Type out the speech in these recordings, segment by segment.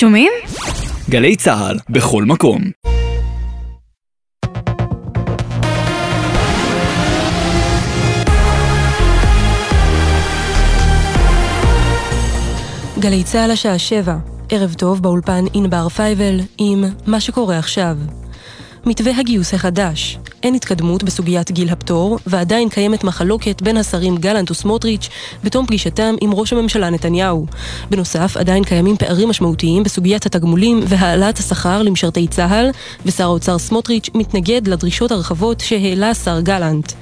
שומעים? גלי צה"ל, בכל מקום. גלי צה"ל השעה שבע, ערב טוב באולפן ענבר פייבל עם מה שקורה עכשיו. מתווה הגיוס החדש, אין התקדמות בסוגיית גיל הפטור, ועדיין קיימת מחלוקת בין השרים גלנט וסמוטריץ' בתום פגישתם עם ראש הממשלה נתניהו. בנוסף, עדיין קיימים פערים משמעותיים בסוגיית התגמולים והעלאת השכר למשרתי צה"ל, ושר האוצר סמוטריץ' מתנגד לדרישות הרחבות שהעלה שר גלנט.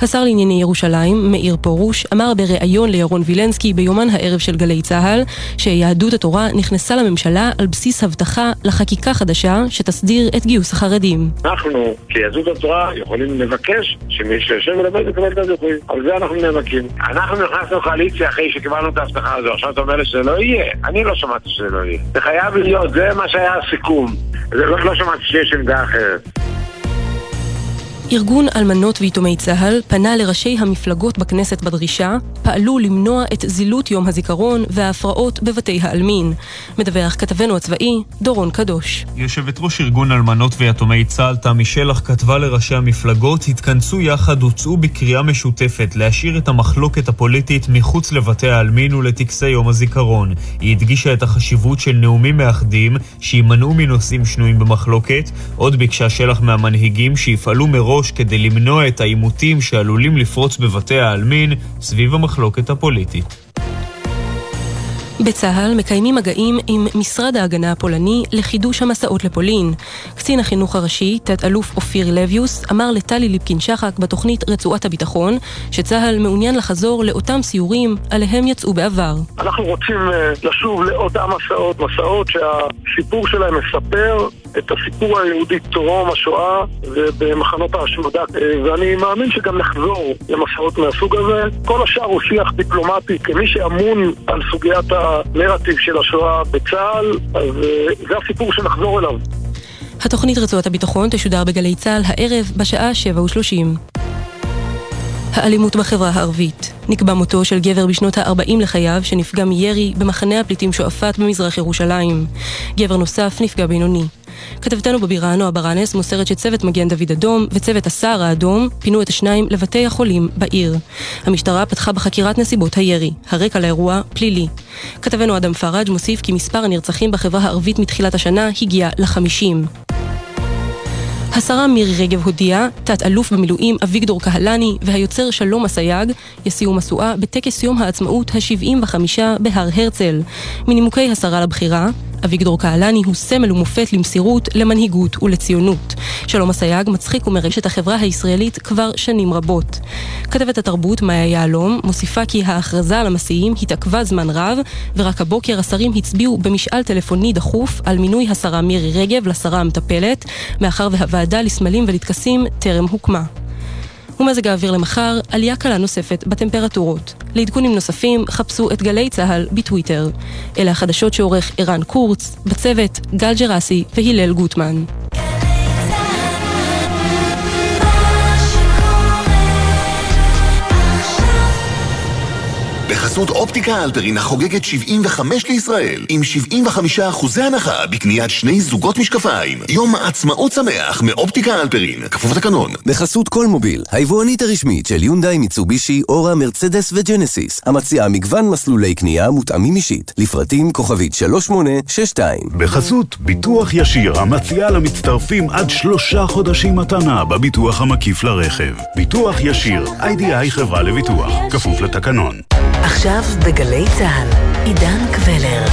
השר לענייני ירושלים, מאיר פרוש, אמר בריאיון לירון וילנסקי ביומן הערב של גלי צה"ל, שיהדות התורה נכנסה לממשלה על בסיס הבטחה לחקיקה חדשה שתסדיר את גיוס החרדים. אנחנו, כיהדות התורה, יכולים לבקש שמי שיושב ולמד יקבל את הזיכוי. על זה אנחנו נאבקים. אנחנו נכנסנו לקואליציה אחרי שקיבלנו את ההבטחה הזו. עכשיו אתה אומר לי שזה לא יהיה? אני לא שמעתי שזה לא יהיה. זה חייב להיות, זה מה שהיה הסיכום. לא, לא שמעתי שיש עמדה אחרת. ארגון אלמנות ויתומי צה"ל פנה לראשי המפלגות בכנסת בדרישה, פעלו למנוע את זילות יום הזיכרון וההפרעות בבתי העלמין. מדווח כתבנו הצבאי, דורון קדוש. יושבת ראש ארגון אלמנות ויתומי צה"ל, תמי שלח, כתבה לראשי המפלגות, התכנסו יחד, הוצאו בקריאה משותפת להשאיר את המחלוקת הפוליטית מחוץ לבתי העלמין ולטקסי יום הזיכרון. היא הדגישה את החשיבות של נאומים מאחדים, שימנעו מנושאים שנויים במחלוקת. עוד ביקשה שלח מהמנהיגים שיפעלו מראש מראש כדי למנוע את העימותים שעלולים לפרוץ בבתי העלמין סביב המחלוקת הפוליטית. בצה"ל מקיימים מגעים עם משרד ההגנה הפולני לחידוש המסעות לפולין. קצין החינוך הראשי, תת-אלוף אופיר לביוס, אמר לטלי ליפקין-שחק בתוכנית רצועת הביטחון, שצה"ל מעוניין לחזור לאותם סיורים עליהם יצאו בעבר. אנחנו רוצים uh, לשוב לאותם מסעות, מסעות שהסיפור שלהם מספר את הסיפור היהודי טרום השואה ובמחנות ההשמדה, uh, ואני מאמין שגם נחזור למסעות מהסוג הזה. כל השאר הוא שיח דיפלומטי, כמי שאמון על סוגיית. הנרטיב של השואה בצה"ל, אז אה, זה הסיפור שנחזור אליו. התוכנית רצועת הביטחון תשודר בגלי צה"ל הערב בשעה 7:30. האלימות בחברה הערבית. נקבע מותו של גבר בשנות ה-40 לחייו שנפגע מירי במחנה הפליטים שועפאט במזרח ירושלים. גבר נוסף נפגע בינוני. כתבתנו בבירה נועה ברנס מוסרת שצוות מגן דוד אדום וצוות הסהר האדום פינו את השניים לבתי החולים בעיר. המשטרה פתחה בחקירת נסיבות הירי. הרקע לאירוע פלילי. כתבנו אדם פראג' מוסיף כי מספר הנרצחים בחברה הערבית מתחילת השנה הגיע לחמישים. השרה מירי רגב הודיעה, תת-אלוף במילואים אביגדור קהלני והיוצר שלום אסייג יסיעו משואה בטקס יום העצמאות ה-75 בהר הרצל. מנימוקי השרה לבחירה, אביגדור קהלני הוא סמל ומופת למסירות, למנהיגות ולציונות. שלום אסייג מצחיק ומרש את החברה הישראלית כבר שנים רבות. כתבת התרבות מאיה יהלום מוסיפה כי ההכרזה על המסיעים התעכבה זמן רב, ורק הבוקר השרים הצביעו במשאל טלפוני דחוף על מינוי השרה מירי רגב לשרה המטפלת, מאחר והוועדה לסמלים ולטקסים טרם הוקמה. ומזג האוויר למחר, עלייה קלה נוספת בטמפרטורות. לעדכונים נוספים, חפשו את גלי צה"ל בטוויטר. אלה החדשות שעורך ערן קורץ, בצוות גל ג'רסי והלל גוטמן. בחסות אופטיקה אלפרין החוגגת 75 לישראל, עם 75 אחוזי הנחה בקניית שני זוגות משקפיים. יום עצמאות שמח מאופטיקה אלפרין, כפוף לתקנון. בחסות כל מוביל, היבואנית הרשמית של יונדאי, מיצובישי, אורה, מרצדס וג'נסיס, המציעה מגוון מסלולי קנייה מותאמים אישית, לפרטים כוכבית 3862. בחסות ביטוח ישיר, המציעה למצטרפים עד שלושה חודשים מתנה בביטוח המקיף לרכב. ביטוח ישיר, איי-די-איי חברה לביטוח, כפוף לתקנון. עכשיו בגלי צה"ל, עידן קבלר.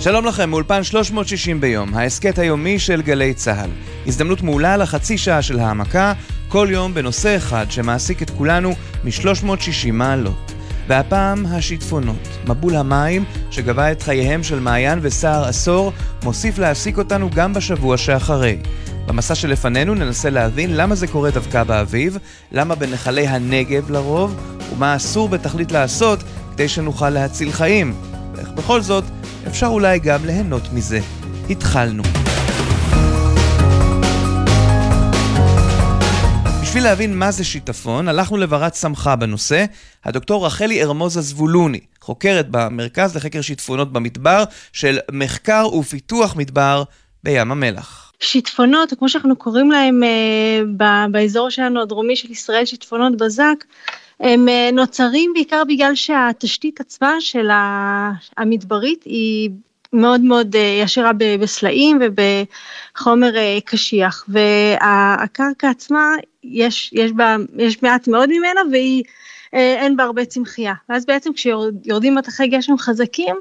שלום לכם, מאולפן 360 ביום, ההסכת היומי של גלי צה"ל. הזדמנות מעולה לחצי שעה של העמקה, כל יום בנושא אחד שמעסיק את כולנו מ-360 מעלות. והפעם השיטפונות. מבול המים שגבה את חייהם של מעיין וסער עשור, מוסיף להעסיק אותנו גם בשבוע שאחרי. במסע שלפנינו ננסה להבין למה זה קורה דווקא באביב, למה בנחלי הנגב לרוב, ומה אסור בתכלית לעשות כדי שנוכל להציל חיים. ואיך בכל זאת אפשר אולי גם ליהנות מזה. התחלנו. בשביל להבין מה זה שיטפון, הלכנו לברת סמכה בנושא, הדוקטור רחלי ארמוזה זבולוני, חוקרת במרכז לחקר שיטפונות במדבר של מחקר ופיתוח מדבר בים המלח. שיטפונות, כמו שאנחנו קוראים להם אה, באזור שלנו הדרומי של ישראל, שיטפונות בזק, הם אה, נוצרים בעיקר בגלל שהתשתית עצמה של המדברית היא מאוד מאוד אה, ישירה בסלעים ובחומר אה, קשיח, והקרקע עצמה, יש, יש בה, יש מעט מאוד ממנה והיא, אין בה הרבה צמחייה. ואז בעצם כשיורדים מטחי גשם חזקים,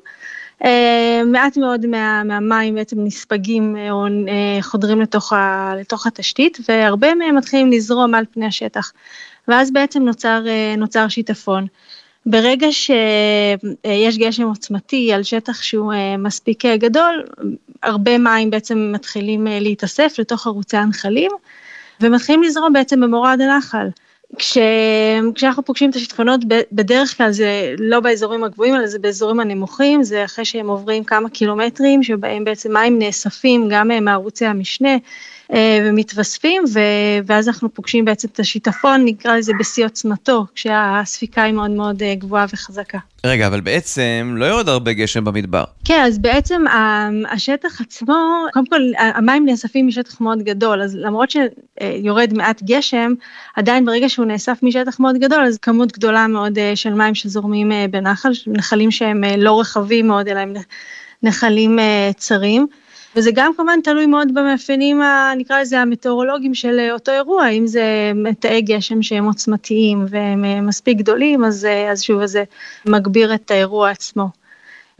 מעט מאוד מה, מהמים בעצם נספגים או חודרים לתוך, ה, לתוך התשתית, והרבה מהם מתחילים לזרום על פני השטח. ואז בעצם נוצר, אה, נוצר שיטפון. ברגע שיש גשם עוצמתי על שטח שהוא אה, מספיק אה, גדול, הרבה מים בעצם מתחילים להתאסף לתוך ערוצי הנחלים, ומתחילים לזרום בעצם במורד הנחל. כש... כשאנחנו פוגשים את השיטפונות, בדרך כלל זה לא באזורים הגבוהים, אלא זה באזורים הנמוכים, זה אחרי שהם עוברים כמה קילומטרים, שבהם בעצם מים נאספים גם מערוצי המשנה. אה, ומתווספים, ואז אנחנו פוגשים בעצם את השיטפון, נקרא לזה בשיא עוצמתו, כשהספיקה היא מאוד מאוד אה, גבוהה וחזקה. רגע, אבל בעצם לא יורד הרבה גשם במדבר. כן, אז בעצם השטח עצמו, קודם כל המים נאספים משטח מאוד גדול, אז למרות שיורד מעט גשם, עדיין ברגע שהוא נאסף משטח מאוד גדול, אז כמות גדולה מאוד אה, של מים שזורמים בנחל, נחלים שהם לא רחבים מאוד, אלא הם נחלים צרים. וזה גם כמובן תלוי מאוד במאפיינים, נקרא לזה המטאורולוגיים של אותו אירוע, אם זה תאי גשם שהם עוצמתיים והם אה, מספיק גדולים, אז, אה, אז שוב, זה מגביר את האירוע עצמו.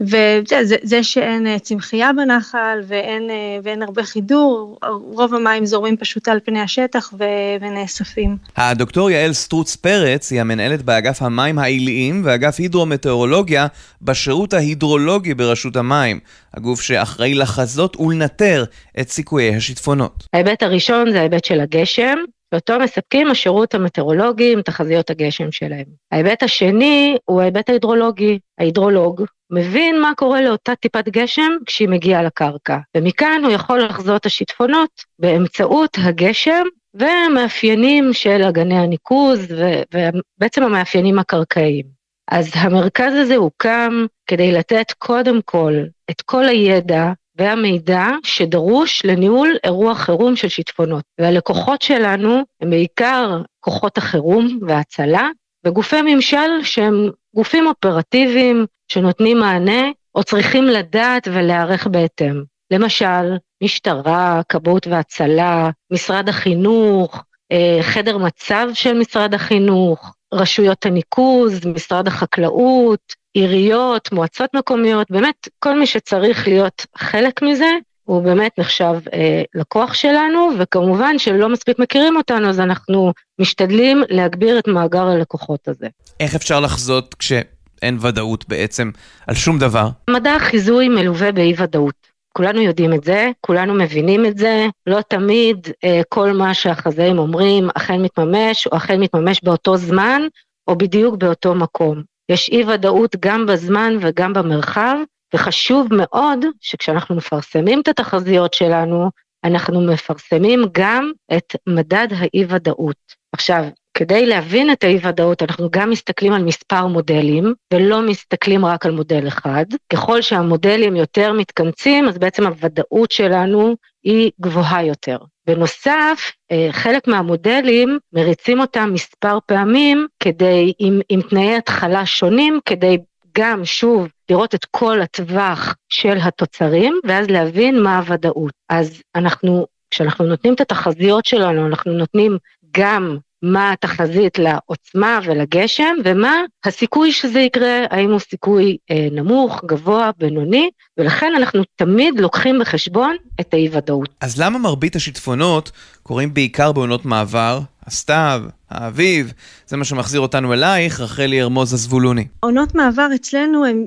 וזה שאין אה, צמחייה בנחל ואין, אה, ואין הרבה חידור, רוב המים זורמים פשוט על פני השטח ונאספים. הדוקטור יעל סטרוץ פרץ היא המנהלת באגף המים העיליים ואגף הידרומטאורולוגיה בשירות ההידרולוגי ברשות המים, הגוף שאחראי לחזות ולנטר את סיכויי השיטפונות. ההיבט הראשון זה ההיבט של הגשם, ואותו מספקים השירות המטאורולוגי עם תחזיות הגשם שלהם. ההיבט השני הוא ההיבט ההידרולוגי. ההידרולוג מבין מה קורה לאותה טיפת גשם כשהיא מגיעה לקרקע, ומכאן הוא יכול לחזות השיטפונות באמצעות הגשם והמאפיינים של אגני הניקוז ובעצם המאפיינים הקרקעיים. אז המרכז הזה הוקם כדי לתת קודם כל את כל הידע והמידע שדרוש לניהול אירוע חירום של שיטפונות. והלקוחות שלנו הם בעיקר כוחות החירום וההצלה, וגופי ממשל שהם גופים אופרטיביים שנותנים מענה או צריכים לדעת ולהיערך בהתאם. למשל, משטרה, כבאות והצלה, משרד החינוך, אה, חדר מצב של משרד החינוך, רשויות הניקוז, משרד החקלאות, עיריות, מועצות מקומיות, באמת כל מי שצריך להיות חלק מזה, הוא באמת נחשב אה, לקוח שלנו, וכמובן שלא מספיק מכירים אותנו, אז אנחנו משתדלים להגביר את מאגר הלקוחות הזה. איך אפשר לחזות כשאין ודאות בעצם על שום דבר? מדע החיזוי מלווה באי ודאות. כולנו יודעים את זה, כולנו מבינים את זה, לא תמיד אה, כל מה שהחזאים אומרים אכן מתממש, או אכן מתממש באותו זמן, או בדיוק באותו מקום. יש אי ודאות גם בזמן וגם במרחב, וחשוב מאוד שכשאנחנו מפרסמים את התחזיות שלנו, אנחנו מפרסמים גם את מדד האי-ודאות. עכשיו, כדי להבין את האי-ודאות, אנחנו גם מסתכלים על מספר מודלים, ולא מסתכלים רק על מודל אחד. ככל שהמודלים יותר מתכנסים, אז בעצם הוודאות שלנו היא גבוהה יותר. בנוסף, אה, חלק מהמודלים מריצים אותם מספר פעמים כדי, עם, עם תנאי התחלה שונים, כדי גם, שוב, לראות את כל הטווח של התוצרים, ואז להבין מה הוודאות. אז אנחנו, כשאנחנו נותנים את התחזיות שלנו, אנחנו נותנים גם מה התחזית לעוצמה ולגשם, ומה הסיכוי שזה יקרה, האם הוא סיכוי אה, נמוך, גבוה, בינוני, ולכן אנחנו תמיד לוקחים בחשבון את האי-ודאות. אז למה מרבית השיטפונות קורים בעיקר בעונות מעבר, הסתיו, האביב, זה מה שמחזיר אותנו אלייך, רחלי ארמוז הזבולוני. עונות מעבר אצלנו הן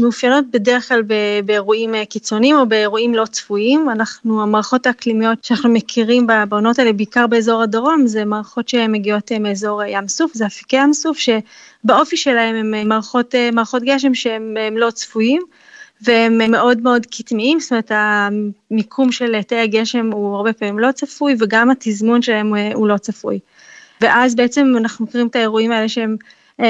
מאופיינות בדרך כלל באירועים אה, קיצוניים או באירועים לא צפויים. אנחנו, המערכות האקלימיות שאנחנו מכירים בעונות האלה, בעיקר באזור הדרום, זה מערכות שמגיעות אה, מאזור ים סוף, זה אפיקי ים סוף, שבאופי שלהם הן מערכות, אה, מערכות גשם שהן לא צפויים. והם מאוד מאוד קטניים, זאת אומרת המיקום של תאי הגשם הוא הרבה פעמים לא צפוי וגם התזמון שלהם הוא לא צפוי. ואז בעצם אנחנו מכירים את האירועים האלה שהם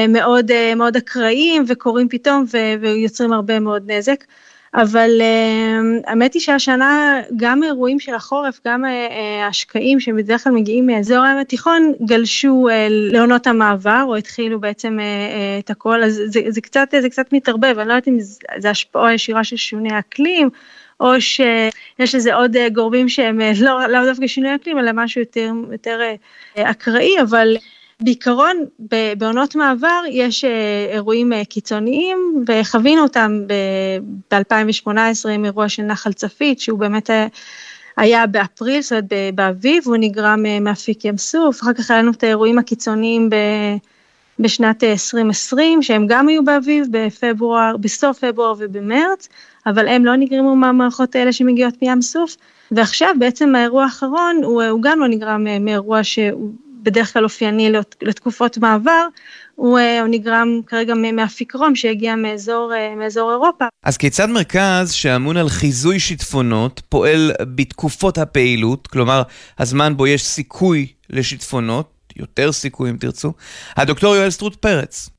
מאוד מאוד אקראיים וקורים פתאום ויוצרים הרבה מאוד נזק. אבל uh, האמת היא שהשנה גם אירועים של החורף, גם השקעים uh, שבדרך כלל מגיעים מאזור הים התיכון, גלשו uh, לעונות המעבר, או התחילו בעצם את הכל, אז זה, זה, קצת, זה קצת מתערבב, אני לא יודעת אם זה השפעה ישירה של שינוי האקלים, או שיש לזה עוד גורמים שהם לא, לא דווקא שינוי אקלים, אלא משהו יותר, יותר אקראי, אבל בעיקרון בעונות מעבר יש אה, אירועים אה, קיצוניים וחווינו אותם ב-2018 עם אירוע של נחל צפית שהוא באמת אה, היה באפריל, זאת אומרת באביב, הוא נגרם מאפיק ים סוף, אחר כך היה לנו את האירועים הקיצוניים ב... בשנת 2020, שהם גם היו באביב, בפברואר, בסוף פברואר ובמרץ, אבל הם לא נגרמו מהמערכות האלה שמגיעות מים סוף, ועכשיו בעצם האירוע האחרון הוא, הוא גם לא נגרם מאירוע שהוא בדרך כלל אופייני לתקופות מעבר, הוא, אה, הוא נגרם כרגע מהפיקרום שהגיע מאזור, אה, מאזור אירופה. אז כיצד מרכז שאמון על חיזוי שיטפונות פועל בתקופות הפעילות, כלומר הזמן בו יש סיכוי לשיטפונות, יותר סיכוי אם תרצו, הדוקטור יואל סטרוט פרץ.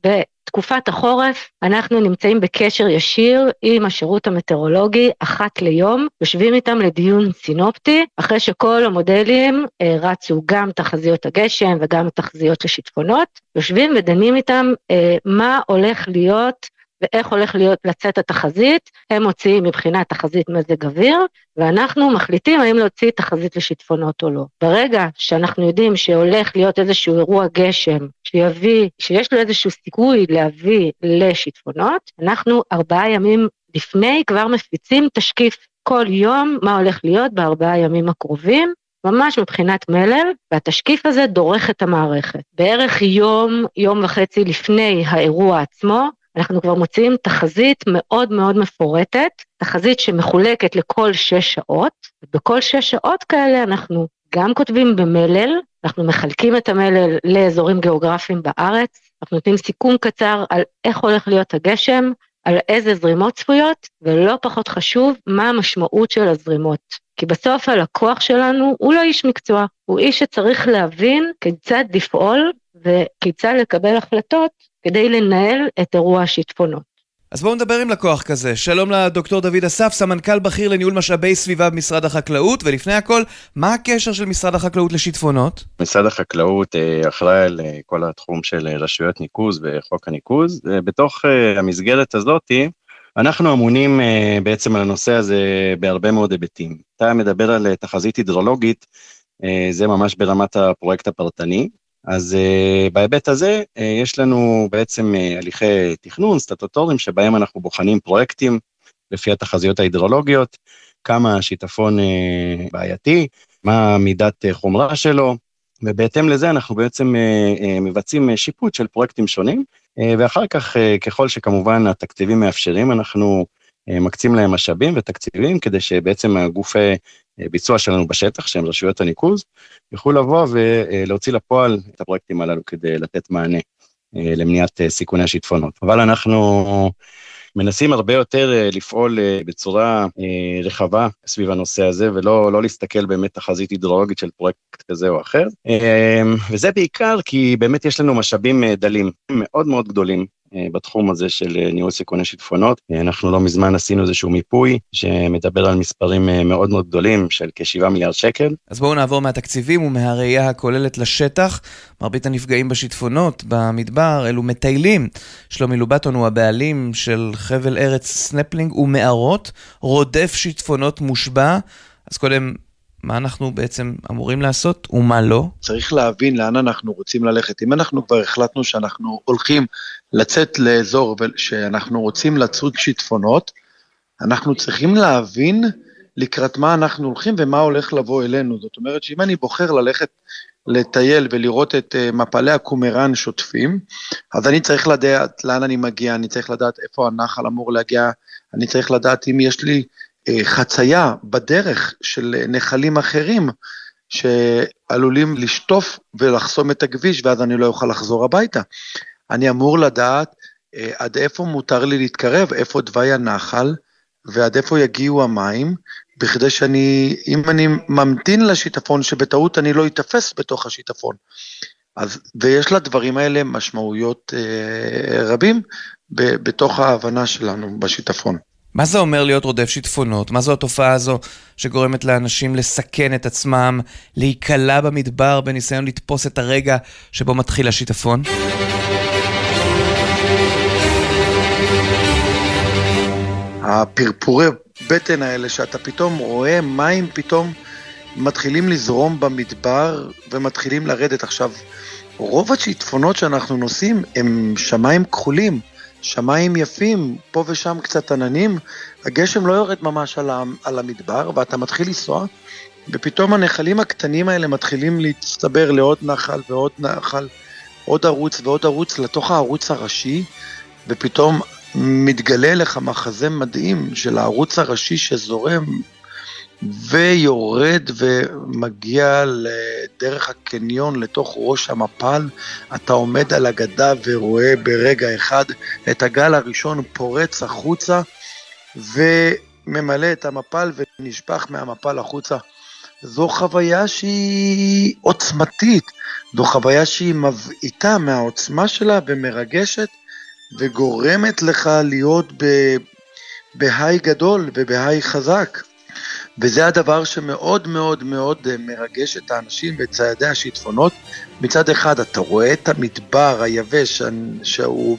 תקופת החורף, אנחנו נמצאים בקשר ישיר עם השירות המטאורולוגי אחת ליום, יושבים איתם לדיון סינופטי, אחרי שכל המודלים אה, רצו גם תחזיות הגשם וגם תחזיות לשיטפונות, יושבים ודנים איתם אה, מה הולך להיות ואיך הולך להיות לצאת התחזית, הם מוציאים מבחינת תחזית מזג אוויר, ואנחנו מחליטים האם להוציא תחזית לשיטפונות או לא. ברגע שאנחנו יודעים שהולך להיות איזשהו אירוע גשם שיביא, שיש לו איזשהו סיכוי להביא לשיטפונות, אנחנו ארבעה ימים לפני כבר מפיצים תשקיף כל יום מה הולך להיות בארבעה ימים הקרובים, ממש מבחינת מלל, והתשקיף הזה דורך את המערכת. בערך יום, יום וחצי לפני האירוע עצמו, אנחנו כבר מוציאים תחזית מאוד מאוד מפורטת, תחזית שמחולקת לכל שש שעות, ובכל שש שעות כאלה אנחנו גם כותבים במלל, אנחנו מחלקים את המלל לאזורים גיאוגרפיים בארץ, אנחנו נותנים סיכום קצר על איך הולך להיות הגשם, על איזה זרימות צפויות, ולא פחות חשוב, מה המשמעות של הזרימות. כי בסוף הלקוח שלנו הוא לא איש מקצוע, הוא איש שצריך להבין כיצד לפעול וכיצד לקבל החלטות כדי לנהל את אירוע השיטפונות. אז בואו נדבר עם לקוח כזה. שלום לדוקטור דוד אסף, סמנכ"ל בכיר לניהול משאבי סביבה במשרד החקלאות, ולפני הכל, מה הקשר של משרד החקלאות לשיטפונות? משרד החקלאות אה, אחראי על אה, כל התחום של אה, רשויות ניקוז וחוק הניקוז. בתוך המסגרת הזאת, אנחנו אמונים בעצם על הנושא הזה בהרבה מאוד היבטים. אתה מדבר על תחזית הידרולוגית, זה ממש ברמת הפרויקט הפרטני. אז uh, בהיבט הזה uh, יש לנו בעצם uh, הליכי תכנון סטטוטוריים שבהם אנחנו בוחנים פרויקטים לפי התחזיות ההידרולוגיות, כמה השיטפון בעייתי, מה מידת חומרה שלו, ובהתאם לזה אנחנו בעצם מבצעים שיפוט של פרויקטים שונים, ואחר כך, ככל שכמובן התקציבים מאפשרים, אנחנו מקצים להם משאבים ותקציבים כדי שבעצם הגופי ביצוע שלנו בשטח, שהם רשויות הניקוז, יוכלו לבוא ולהוציא לפועל את הפרויקטים הללו כדי לתת מענה אה, למניעת אה, סיכוני השיטפונות. אבל אנחנו מנסים הרבה יותר אה, לפעול בצורה רחבה סביב הנושא הזה, ולא לא להסתכל באמת תחזית הידרולוגית של פרויקט כזה או אחר. וזה בעיקר כי באמת יש לנו משאבים דלים מאוד מאוד גדולים אה, בתחום הזה של אה, ניהול סיכוני שיטפונות. אה, אנחנו לא מזמן עשינו איזשהו מיפוי שמדבר על מספרים מאוד מאוד גדולים של כ-7 מיליארד שקל. אז בואו נעבור מהתקציבים ומהראייה הכוללת לשטח. מרבית הנפגעים בשיטפונות במדבר אלו מטיילים. שלומי לובטון הוא הבעלים של חבל ארץ סנפלינג ומערות, רודף שיטפונות מושבע. אז קודם, מה אנחנו בעצם אמורים לעשות ומה לא? צריך להבין לאן אנחנו רוצים ללכת. אם אנחנו כבר החלטנו שאנחנו הולכים לצאת לאזור שאנחנו רוצים לצוד שיטפונות, אנחנו צריכים להבין לקראת מה אנחנו הולכים ומה הולך לבוא אלינו. זאת אומרת שאם אני בוחר ללכת לטייל ולראות את uh, מפלי הקומראן שוטפים, אז אני צריך לדעת לאן אני מגיע, אני צריך לדעת איפה הנחל אמור להגיע, אני צריך לדעת אם יש לי uh, חצייה בדרך של נחלים אחרים שעלולים לשטוף ולחסום את הכביש ואז אני לא אוכל לחזור הביתה. אני אמור לדעת אה, עד איפה מותר לי להתקרב, איפה תוואי הנחל, ועד איפה יגיעו המים, בכדי שאני, אם אני ממתין לשיטפון, שבטעות אני לא אתפס בתוך השיטפון. אז, ויש לדברים האלה משמעויות אה, רבים ב, בתוך ההבנה שלנו בשיטפון. מה זה אומר להיות רודף שיטפונות? מה זו התופעה הזו שגורמת לאנשים לסכן את עצמם, להיקלע במדבר בניסיון לתפוס את הרגע שבו מתחיל השיטפון? הפרפורי בטן האלה, שאתה פתאום רואה מים פתאום מתחילים לזרום במדבר ומתחילים לרדת. עכשיו, רוב השיטפונות שאנחנו נוסעים הם שמיים כחולים. שמיים יפים, פה ושם קצת עננים, הגשם לא יורד ממש על, על המדבר, ואתה מתחיל לנסוע, ופתאום הנחלים הקטנים האלה מתחילים להצטבר לעוד נחל ועוד נחל, עוד ערוץ ועוד ערוץ לתוך הערוץ הראשי, ופתאום מתגלה לך מחזה מדהים של הערוץ הראשי שזורם ויורד ומגיע דרך הקניון לתוך ראש המפל, אתה עומד על הגדה ורואה ברגע אחד את הגל הראשון פורץ החוצה וממלא את המפל ונשפך מהמפל החוצה. זו חוויה שהיא עוצמתית, זו חוויה שהיא מבעיטה מהעוצמה שלה ומרגשת וגורמת לך להיות בהיי גדול ובהיי חזק. וזה הדבר שמאוד מאוד מאוד אה, מרגש את האנשים ואת ציידי השיטפונות. מצד אחד אתה רואה את המדבר היבש שהוא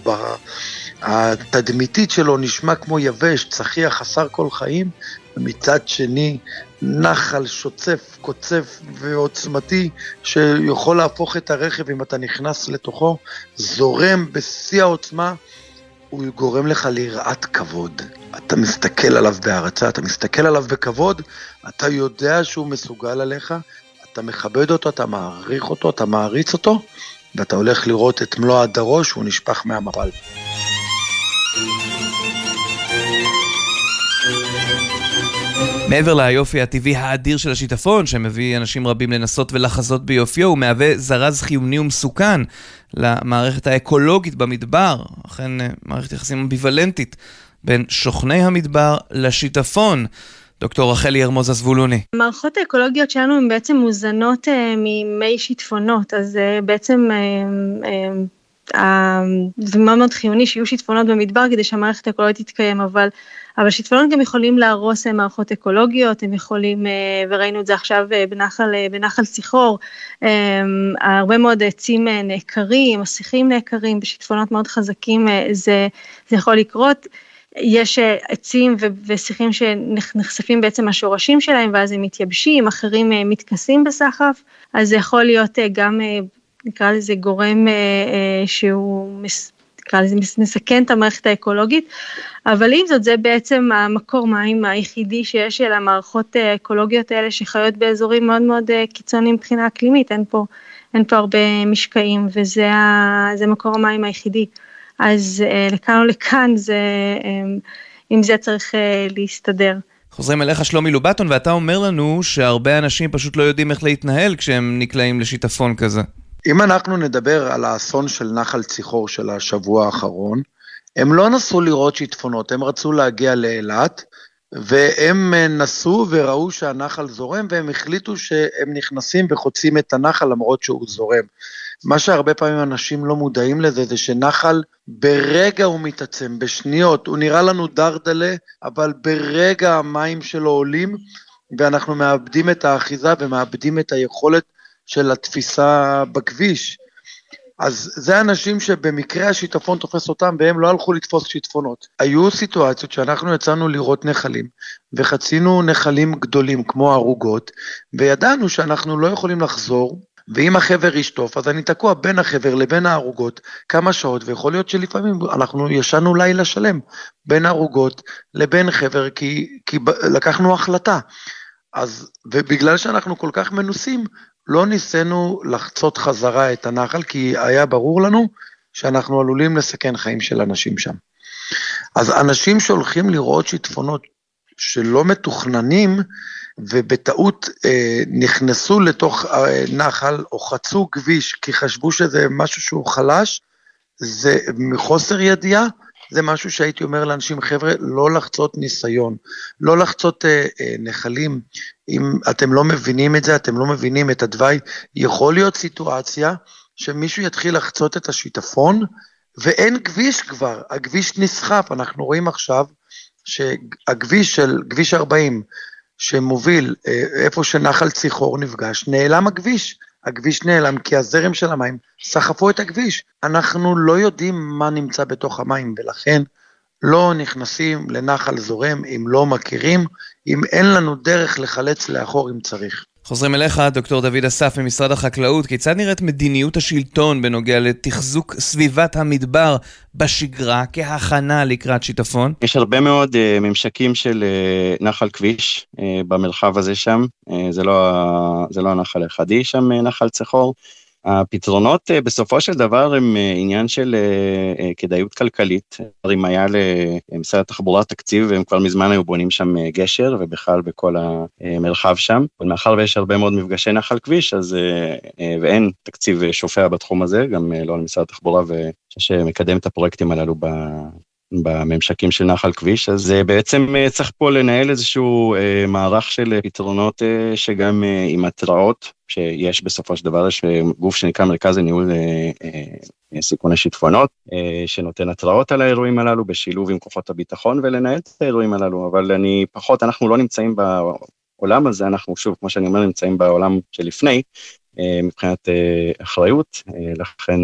התדמיתית שלו נשמע כמו יבש, צחיח חסר כל חיים, ומצד שני נחל שוצף, קוצף ועוצמתי שיכול להפוך את הרכב אם אתה נכנס לתוכו, זורם בשיא העוצמה, הוא גורם לך ליראת כבוד. אתה מסתכל עליו בהערצה, אתה מסתכל עליו בכבוד, אתה יודע שהוא מסוגל עליך, אתה מכבד אותו, אתה מעריך אותו, אתה מעריץ אותו, ואתה הולך לראות את מלוא הדרו שהוא נשפך מהמפל. מעבר ליופי הטבעי האדיר של השיטפון, שמביא אנשים רבים לנסות ולחזות ביופיו, הוא מהווה זרז חיוני ומסוכן למערכת האקולוגית במדבר, אכן אה, מערכת יחסים אמביוולנטית בין שוכני המדבר לשיטפון. דוקטור רחלי ארמוז הזבולוני. המערכות האקולוגיות שלנו הן בעצם מוזנות uh, ממי שיטפונות, אז uh, בעצם uh, uh, זה מאוד מאוד חיוני שיהיו שיטפונות במדבר כדי שהמערכת האקולוגית תתקיים, אבל, אבל שיטפונות גם יכולים להרוס מערכות אקולוגיות, הם יכולים, uh, וראינו את זה עכשיו uh, בנחל, בנחל שיחור, um, הרבה מאוד עצים נעקרים, השיחים נעקרים, בשיטפונות מאוד חזקים זה, זה יכול לקרות. יש אה, עצים ושיחים שנחשפים בעצם השורשים שלהם ואז הם מתייבשים, אחרים אה, מתכסים בסחף, אז זה יכול להיות אה, גם, נקרא לזה גורם שהוא, נקרא לזה מסכן את המערכת האקולוגית, אבל עם זאת זה בעצם המקור מים היחידי שיש של המערכות האקולוגיות האלה שחיות באזורים מאוד מאוד קיצוניים מבחינה אקלימית, אין פה, אין פה הרבה משקעים וזה מקור המים היחידי. אז אה, לכאן או לכאן זה, אה, עם זה צריך אה, להסתדר. חוזרים אליך שלומי לובטון, ואתה אומר לנו שהרבה אנשים פשוט לא יודעים איך להתנהל כשהם נקלעים לשיטפון כזה. אם אנחנו נדבר על האסון של נחל ציחור של השבוע האחרון, הם לא נסו לראות שיטפונות, הם רצו להגיע לאילת, והם נסעו וראו שהנחל זורם, והם החליטו שהם נכנסים וחוצים את הנחל למרות שהוא זורם. מה שהרבה פעמים אנשים לא מודעים לזה, זה שנחל ברגע הוא מתעצם, בשניות, הוא נראה לנו דרדלה, אבל ברגע המים שלו עולים, ואנחנו מאבדים את האחיזה ומאבדים את היכולת של התפיסה בכביש. אז זה אנשים שבמקרה השיטפון תופס אותם והם לא הלכו לתפוס שיטפונות. היו סיטואציות שאנחנו יצאנו לראות נחלים וחצינו נחלים גדולים כמו ערוגות וידענו שאנחנו לא יכולים לחזור ואם החבר ישטוף, אז אני תקוע בין החבר לבין הערוגות כמה שעות, ויכול להיות שלפעמים אנחנו ישנו לילה שלם בין ערוגות לבין חבר, כי, כי לקחנו החלטה. אז, ובגלל שאנחנו כל כך מנוסים, לא ניסינו לחצות חזרה את הנחל, כי היה ברור לנו שאנחנו עלולים לסכן חיים של אנשים שם. אז אנשים שהולכים לראות שיטפונות שלא מתוכננים, ובטעות אה, נכנסו לתוך אה, נחל או חצו כביש כי חשבו שזה משהו שהוא חלש, זה מחוסר ידיעה, זה משהו שהייתי אומר לאנשים, חבר'ה, לא לחצות ניסיון, לא לחצות אה, אה, נחלים. אם אתם לא מבינים את זה, אתם לא מבינים את התוואי, יכול להיות סיטואציה שמישהו יתחיל לחצות את השיטפון, ואין כביש כבר, הכביש נסחף, אנחנו רואים עכשיו שהכביש של, כביש 40, שמוביל אה, איפה שנחל ציחור נפגש, נעלם הכביש. הכביש נעלם כי הזרם של המים סחפו את הכביש. אנחנו לא יודעים מה נמצא בתוך המים, ולכן לא נכנסים לנחל זורם אם לא מכירים, אם אין לנו דרך לחלץ לאחור אם צריך. חוזרים אליך, דוקטור דוד אסף ממשרד החקלאות. כיצד נראית מדיניות השלטון בנוגע לתחזוק סביבת המדבר בשגרה כהכנה לקראת שיטפון? יש הרבה מאוד uh, ממשקים של uh, נחל כביש uh, במרחב הזה שם. Uh, זה, לא, זה לא הנחל היחידי שם, uh, נחל צחור. הפתרונות אה, בסופו של דבר הם אה, עניין של אה, כדאיות כלכלית. אם היה למשרד התחבורה תקציב, הם כבר מזמן היו בונים שם גשר, ובכלל בכל המרחב שם. אבל מאחר ויש הרבה מאוד מפגשי נחל כביש, אז, ואין תקציב שופע בתחום הזה, גם לא למשרד התחבורה, שמקדם את הפרויקטים הללו בממשקים של נחל כביש, אז בעצם צריך פה לנהל איזשהו מערך של פתרונות שגם עם התראות שיש בסופו של דבר, יש גוף שנקרא מרכז לניהול אה, אה, סיכוני שיטפונות, אה, שנותן התראות על האירועים הללו בשילוב עם כוחות הביטחון ולנהל את האירועים הללו, אבל אני פחות, אנחנו לא נמצאים בעולם הזה, אנחנו שוב, כמו שאני אומר, נמצאים בעולם שלפני, מבחינת אחריות, לכן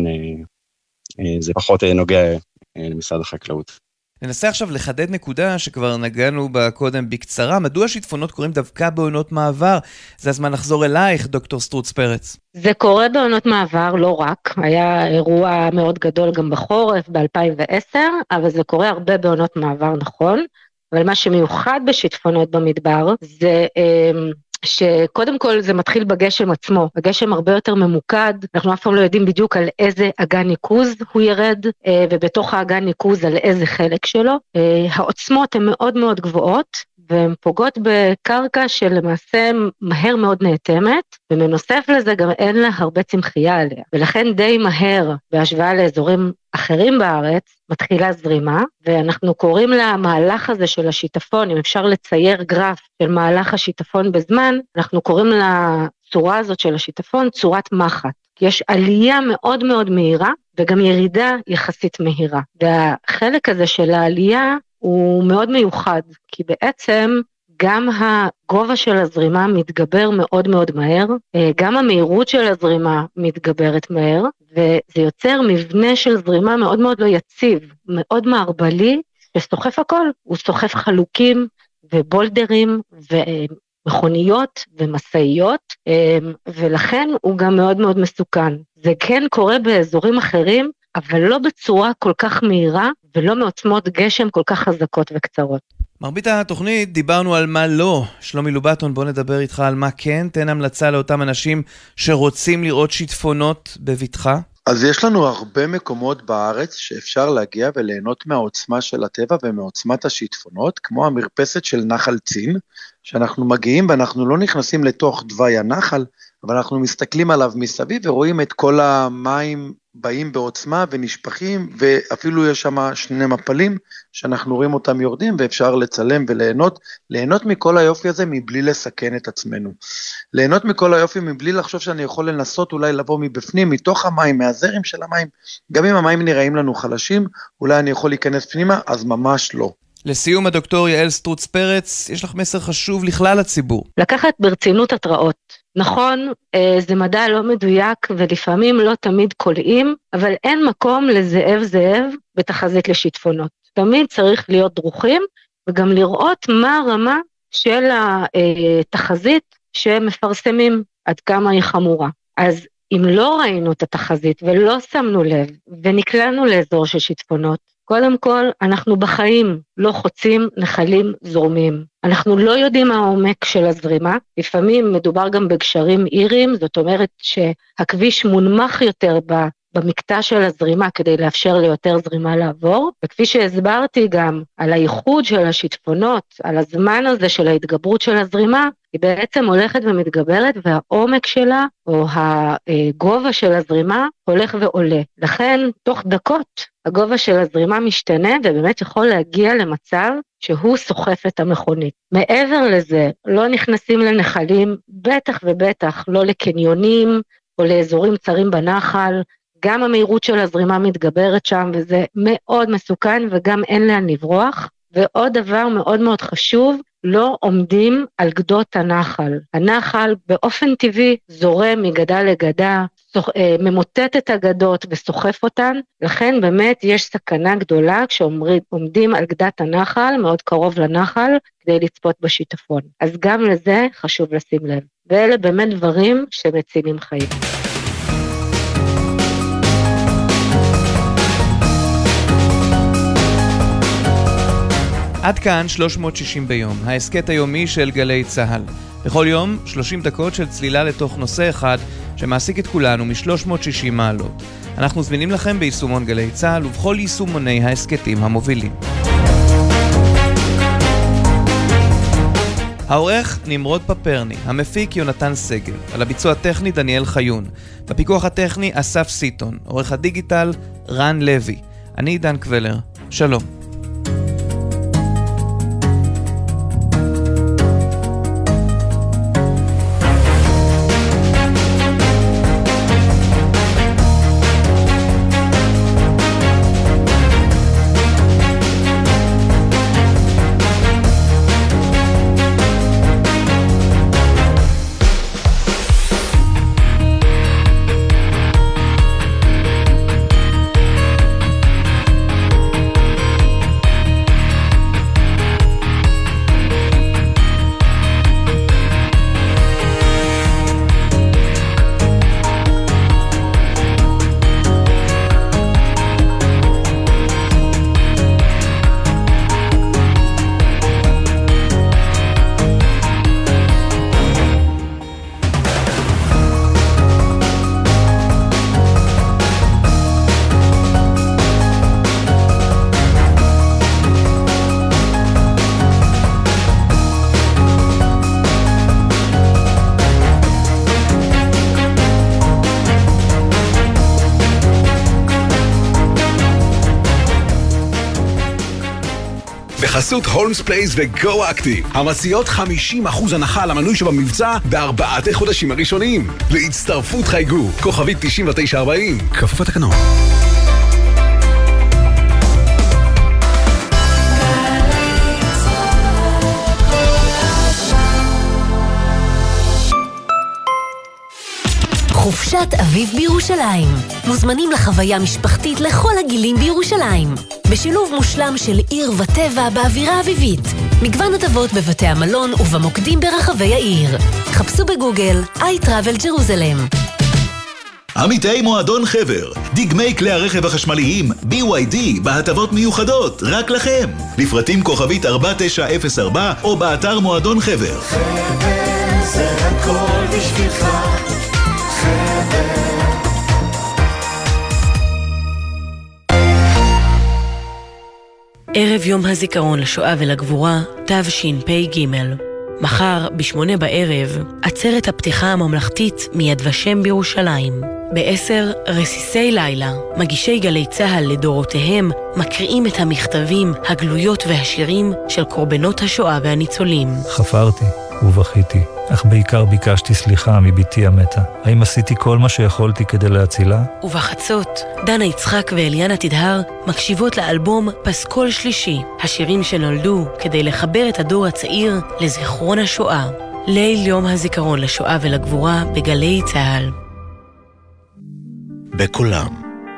זה פחות נוגע למשרד החקלאות. ננסה עכשיו לחדד נקודה שכבר נגענו בה קודם בקצרה. מדוע שיטפונות קורים דווקא בעונות מעבר? זה הזמן לחזור אלייך, דוקטור סטרוץ פרץ. זה קורה בעונות מעבר, לא רק. היה אירוע מאוד גדול גם בחורף, ב-2010, אבל זה קורה הרבה בעונות מעבר, נכון. אבל מה שמיוחד בשיטפונות במדבר זה... שקודם כל זה מתחיל בגשם עצמו, הגשם הרבה יותר ממוקד, אנחנו אף פעם לא יודעים בדיוק על איזה אגן ניקוז הוא ירד, אה, ובתוך האגן ניקוז על איזה חלק שלו. אה, העוצמות הן מאוד מאוד גבוהות, והן פוגעות בקרקע שלמעשה מהר מאוד נאטמת, ובנוסף לזה גם אין לה הרבה צמחייה עליה. ולכן די מהר, בהשוואה לאזורים אחרים בארץ, מתחילה זרימה, ואנחנו קוראים למהלך הזה של השיטפון, אם אפשר לצייר גרף של מהלך השיטפון בזמן, אנחנו קוראים לצורה הזאת של השיטפון צורת מחט. יש עלייה מאוד מאוד מהירה וגם ירידה יחסית מהירה. והחלק הזה של העלייה הוא מאוד מיוחד, כי בעצם גם הגובה של הזרימה מתגבר מאוד מאוד מהר, אה, גם המהירות של הזרימה מתגברת מהר, וזה יוצר מבנה של זרימה מאוד מאוד לא יציב, מאוד מערבלי, שסוחף הכל, הוא סוחף חלוקים ובולדרים ומכוניות ומשאיות, אה, ולכן הוא גם מאוד מאוד מסוכן. זה כן קורה באזורים אחרים, אבל לא בצורה כל כך מהירה ולא מעוצמות גשם כל כך חזקות וקצרות. מרבית התוכנית דיברנו על מה לא. שלומי לובטון, בוא נדבר איתך על מה כן. תן המלצה לאותם אנשים שרוצים לראות שיטפונות בבטחה. אז יש לנו הרבה מקומות בארץ שאפשר להגיע וליהנות מהעוצמה של הטבע ומעוצמת השיטפונות, כמו המרפסת של נחל צין, שאנחנו מגיעים ואנחנו לא נכנסים לתוך תוואי הנחל, אבל אנחנו מסתכלים עליו מסביב ורואים את כל המים באים בעוצמה ונשפכים, ואפילו יש שם שני מפלים שאנחנו רואים אותם יורדים ואפשר לצלם וליהנות, ליהנות מכל היופי הזה מבלי לסכן את עצמנו. ליהנות מכל היופי מבלי לחשוב שאני יכול לנסות אולי לבוא מבפנים, מתוך המים, מהזרם של המים. גם אם המים נראים לנו חלשים, אולי אני יכול להיכנס פנימה, אז ממש לא. לסיום, הדוקטור יעל סטרוץ פרץ, יש לך מסר חשוב לכלל הציבור. לקחת ברצינות התראות. נכון, אה, זה מדע לא מדויק ולפעמים לא תמיד קולעים, אבל אין מקום לזאב זאב בתחזית לשיטפונות. תמיד צריך להיות דרוכים וגם לראות מה הרמה של התחזית שמפרסמים, עד כמה היא חמורה. אז אם לא ראינו את התחזית ולא שמנו לב ונקלענו לאזור של שיטפונות, קודם כל, אנחנו בחיים לא חוצים נחלים זורמים. אנחנו לא יודעים מה העומק של הזרימה, לפעמים מדובר גם בגשרים איריים, זאת אומרת שהכביש מונמך יותר במקטע של הזרימה כדי לאפשר ליותר זרימה לעבור, וכפי שהסברתי גם על הייחוד של השיטפונות, על הזמן הזה של ההתגברות של הזרימה, היא בעצם הולכת ומתגברת והעומק שלה או הגובה של הזרימה הולך ועולה. לכן תוך דקות הגובה של הזרימה משתנה ובאמת יכול להגיע למצב שהוא סוחף את המכונית. מעבר לזה, לא נכנסים לנחלים, בטח ובטח לא לקניונים או לאזורים צרים בנחל, גם המהירות של הזרימה מתגברת שם וזה מאוד מסוכן וגם אין לאן לברוח. ועוד דבר מאוד מאוד חשוב, לא עומדים על גדות הנחל. הנחל באופן טבעי זורם מגדה לגדה, אה, ממוטט את הגדות וסוחף אותן, לכן באמת יש סכנה גדולה כשעומדים על גדת הנחל, מאוד קרוב לנחל, כדי לצפות בשיטפון. אז גם לזה חשוב לשים לב. ואלה באמת דברים שמצילים חיים. עד כאן 360 ביום, ההסכת היומי של גלי צה"ל. בכל יום, 30 דקות של צלילה לתוך נושא אחד שמעסיק את כולנו מ-360 מעלות. אנחנו זמינים לכם ביישומון גלי צה"ל ובכל יישומוני ההסכתים המובילים. העורך נמרוד פפרני, המפיק יונתן סגל, על הביצוע הטכני דניאל חיון, בפיקוח הטכני אסף סיטון, עורך הדיגיטל רן לוי. אני עידן קבלר, שלום. בחסות הולמס פלייס וגו אקטיב, המציעות 50% הנחה על המנוי שבמבצע בארבעת החודשים הראשונים. להצטרפות חייגו, כוכבית 9940, כפוף לתקנון. חופשת אביב בירושלים. מוזמנים לחוויה משפחתית לכל הגילים בירושלים. בשילוב מושלם של עיר וטבע באווירה אביבית. מגוון הטבות בבתי המלון ובמוקדים ברחבי העיר. חפשו בגוגל iTravel Jerusalem. עמיתי מועדון חבר, דגמי כלי הרכב החשמליים BYD בהטבות מיוחדות, רק לכם. לפרטים כוכבית 4904 או באתר מועדון חבר. חבר זה הכל בשבילך ערב יום הזיכרון לשואה ולגבורה, תשפ"ג. מחר, בשמונה בערב, עצרת הפתיחה הממלכתית מיד ושם בירושלים. בעשר, רסיסי לילה, מגישי גלי צה"ל לדורותיהם, מקריאים את המכתבים, הגלויות והשירים של קורבנות השואה והניצולים. חפרתי ובכיתי, אך בעיקר ביקשתי סליחה מבתי המתה. האם עשיתי כל מה שיכולתי כדי להצילה? ובחצות, דנה יצחק ואליאנה תדהר מקשיבות לאלבום פסקול שלישי, השירים שנולדו כדי לחבר את הדור הצעיר לזיכרון השואה. ליל יום הזיכרון לשואה ולגבורה בגלי צה"ל. בקולם,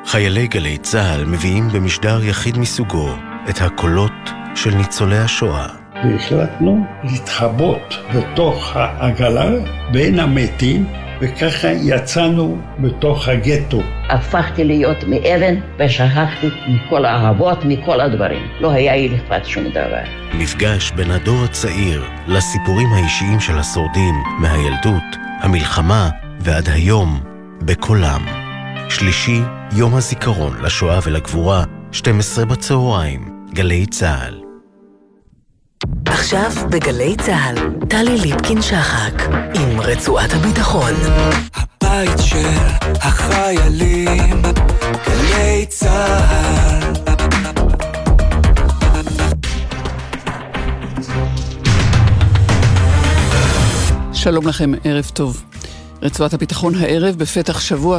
חיילי גלי צה"ל מביאים במשדר יחיד מסוגו את הקולות של ניצולי השואה. והחלטנו להתחבות בתוך העגלה בין המתים, וככה יצאנו בתוך הגטו. הפכתי להיות מאבן ושכחתי מכל האהבות, מכל הדברים. לא היה לי אכפת שום דבר. מפגש בין הדור הצעיר לסיפורים האישיים של השורדים מהילדות, המלחמה ועד היום, בקולם. שלישי, יום הזיכרון לשואה ולגבורה, 12 בצהריים, גלי צה"ל. עכשיו בגלי צה"ל, טלי ליפקין-שחק, עם רצועת הביטחון. הבית של החיילים, גלי צה"ל. שלום לכם, ערב טוב. רצועת הביטחון הערב בפתח שבוע